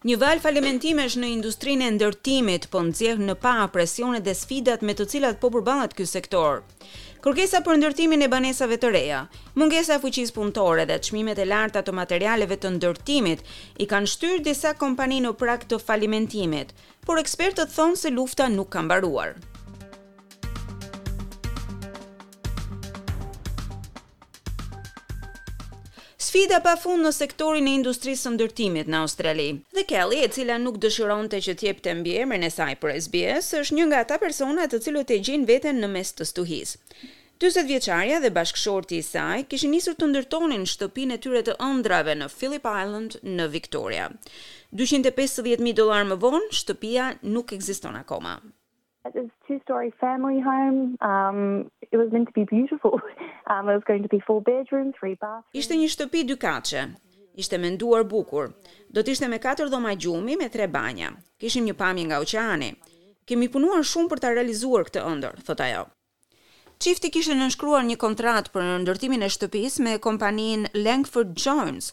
Një valë falimentimesh në industrinë e ndërtimit po nxjerr në pah presionet dhe sfidat me të cilat po përballet ky sektor. Kërkesa për ndërtimin e banesave të reja, mungesa e fuqisë punëtore dhe çmimet e larta të materialeve të ndërtimit i kanë shtyrë disa kompani në prag të falimentimit, por ekspertët thonë se lufta nuk ka mbaruar. Sfida pa fund në sektorin e industrisë së ndërtimit në Australi. Dhe Kelly, e cila nuk dëshironte që të jepte mbiemrin e saj për SBS, është një nga ata persona të cilët e gjejnë veten në mes të stuhisë. 40 vjeçarja dhe bashkëshorti i saj kishin nisur të ndërtonin shtëpinë e tyre të ëndrrave në Phillip Island në Victoria. 250.000 dollarë më vonë, shtëpia nuk ekziston akoma. It's a two-story family home. Um it was meant to be beautiful. Um it was going to be four bedrooms, three bathrooms. Ishte një shtëpi dykatëshe. Ishte menduar bukur. Do të ishte me katër dhoma gjumi me tre banja. Kishim një pamje nga oqeani. Kemi punuar shumë për ta realizuar këtë ëndërr, thotë ajo. Çifti kishte nënshkruar një kontratë për ndërtimin e shtëpisë me kompaninë Langford Jones,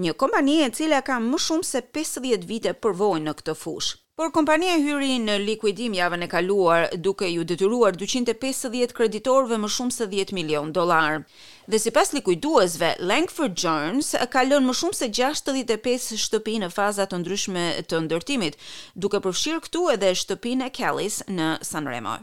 një kompani e cila ka më shumë se pesëdhjetë vite përvojë në këtë fushë. Por kompania hyri në likuidim javën e kaluar, duke iu detyruar dyqind e pesëdhjetë kreditorëve më shumë se dhjetë milionë dollarë. Dhe sipas likuiduesve, Langford Jones ka lënë më shumë se gjashtëdhjetë e pesë shtëpi në faza të ndryshme të ndërtimit, duke përfshirë këtu edhe shtëpinë e Kellyt në San Remo.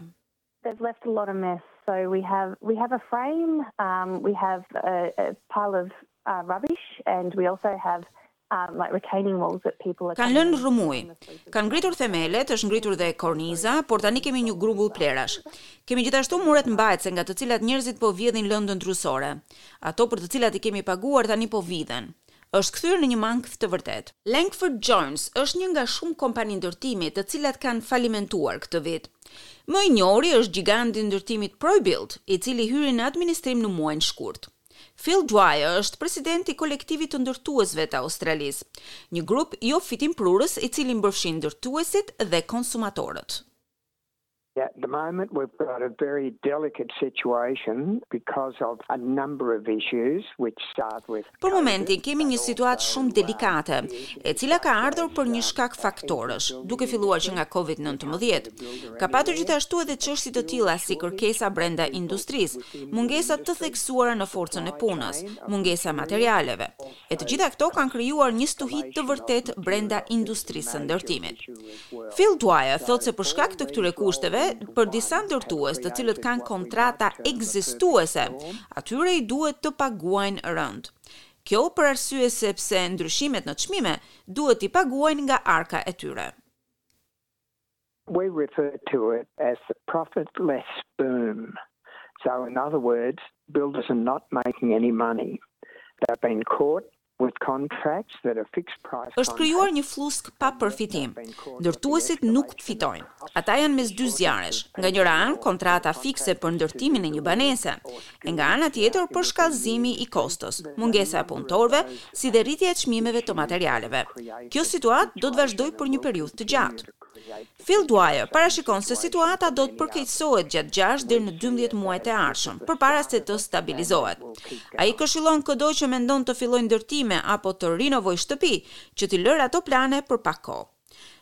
They've left a lot of mess so we have we have a frame um we have a a pile of ah rubbish and we also have um like retaining walls that people are Kanë lënë rrëmujë. Kanë ngritur themelet, është ngritur dhe korniza, por tani kemi një grumbull plehrash. Kemi gjithashtu muret mbajtëse nga të cilat njerëzit po vjedhin lëndën drusore. Ato për të cilat i kemi paguar tani po vidhen. është kthyer në një makth të vërtetë. Langford Jones është një nga shumë kompani ndërtimi të cilat kanë falimentuar këtë vit. Më i njohuri është gjiganti i ndërtimit Probuild, i cili hyri në administrim në muajin shkurt. Phil Dwyer është president i Kolektivit të Ndërtuesve të Australisë, një grup jofitimprurës i cili përfshin ndërtuesit dhe konsumatorët. At the moment we've got a very delicate situation because of a number of issues which start with Covid. Për momentin kemi një situatë shumë delikate, e cila ka ardhur për një shkak faktorësh, duke filluar që nga Covid nëntëmbëdhjetë. Ka patur gjithashtu edhe çështje të tilla si kërkesa brenda industrisë, mungesa të theksuara në forcën e punës, mungesa e materialeve. E të gjitha këto kanë krijuar një stuhi të vërtetë brenda industrisë së ndërtimit. Phil Dwyer thotë se për shkak të këtyre kushteve, për disa ndërtues të cilët kanë kontrata ekzistuese, atyre i duhet të paguajnë rëndë. Kjo për arsye sepse ndryshimet në çmime duhet t'i paguajnë nga arka e tyre. We refer to it as the profitless boom. So in other words, builders are not making any money. They have been caught with contracts that are fixed price contracts. Është krijuar një flluskë pa përfitim. Ndërtuesit nuk fitojnë. Ata janë mes dy zjarresh. Nga njëra anë, kontrata fikse për ndërtimin e një banese, e nga ana tjetër përshkallëzimi i kostos, mungesa e punëtorëve, si dhe rritja e çmimeve të materialeve. Kjo situatë do të vazhdojë për një periudhë të gjatë. Phil Dwyer parashikon se situata do të përkeqësohet gjatë gjashtë deri në dymbëdhjetë muajt e ardhshëm, përpara se të stabilizohet. Ai këshillon këdo që mendon të fillojë ndërtime apo të rinovojë shtëpi, që t'i lërë ato plane për pak kohë.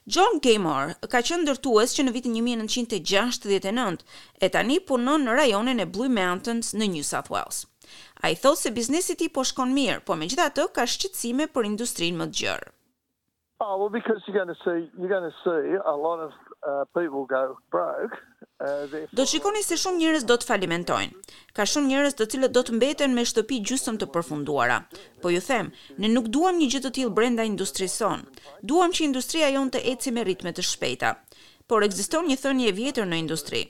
John Gaymor ka qenë ndërtues që në vitin një mijë e nëntëqind e gjashtëdhjetë e nëntë, e tani punon në rajonin e Blue Mountains në New South Wales. Ai thotë se biznesi i tij po shkon mirë, por megjithatë ka shqetësime për industrinë më të gjerë. Do të shikoni se shumë njerëz do të falimentojnë. Ka shumë njerëz të cilët do të mbeten me shtëpi gjysmë të përfunduara. Po ju them, ne nuk duam një gjë të tillë brenda industrisë sonë. Duam që industria jonë të ecë me ritme të shpejta. Por ekziston një thënie e vjetër në industri.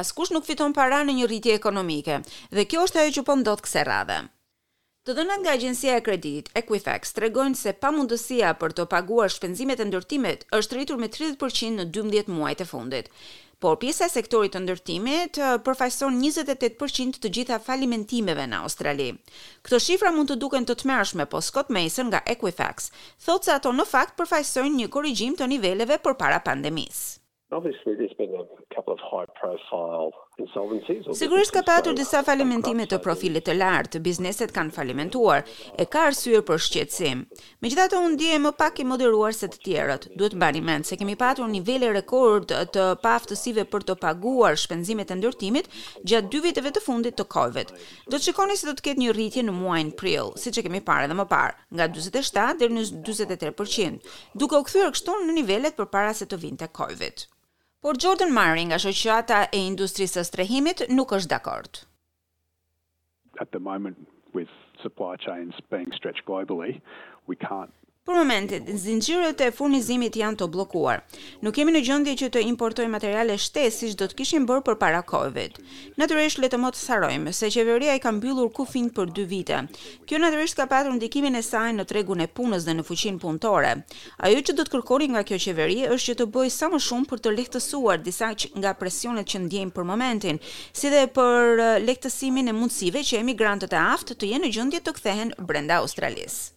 Askush nuk fiton para në një rritje ekonomike. Dhe kjo është ajo që po ndodh kësaj radhe. Të dhëna nga agjencia e kreditit Equifax tregojnë se pamundësia për të paguar shpenzimet e ndërtimit është rritur me tridhjetë për qind në dymbëdhjetë muajt e fundit. Por pjesa e sektorit të ndërtimit përfaqëson njëzet e tetë për qind të të gjitha falimentimeve në Australi. Këto shifra mund të duken të tmerrshme, po Scott Mason nga Equifax thotë se ato në fakt përfaqësojnë një korrigjim të niveleve përpara pandemisë. Sigurisht ka patur disa falimentime të profilit të lartë, bizneset kanë falimentuar, e ka arsye për shqetësim. Megjithatë unë ndihem më pak i moderuar se të tjerët. Duhet të mbani mend se kemi patur nivele rekord të paaftësive për të paguar shpenzimet e ndërtimit gjatë dy viteve të fundit të Covid. Do të shikoni se do të ketë një rritje në muajin prill, siç e kemi parë edhe më parë, nga dyzet e shtatë deri në dyzet e tre për qind, duke u kthyer kështu në nivelet përpara se të vinte Covid. Por Jordan Murray nga Shoqata e Industrisë së Strehimit nuk është dakord. Për momentin, zinxhirët e furnizimit janë të bllokuar. Nuk jemi në gjendje që të importojmë materiale shtesë siç do të kishim bërë përpara Covid. Natyrisht, le të mos harrojmë, se qeveria i ka mbyllur kufinjtë për dy vite. Kjo natyrisht ka patur ndikimin e saj në tregun e punës dhe në fuqinë punëtore. Ajo që do të kërkonim nga kjo qeveri është që të bëjë sa më shumë për të lehtësuar disa nga presionet që ndjejmë për momentin, si dhe për lehtësimin e mundësive që emigrantët e aftë të jenë në gjendje të kthehen brenda Australisë.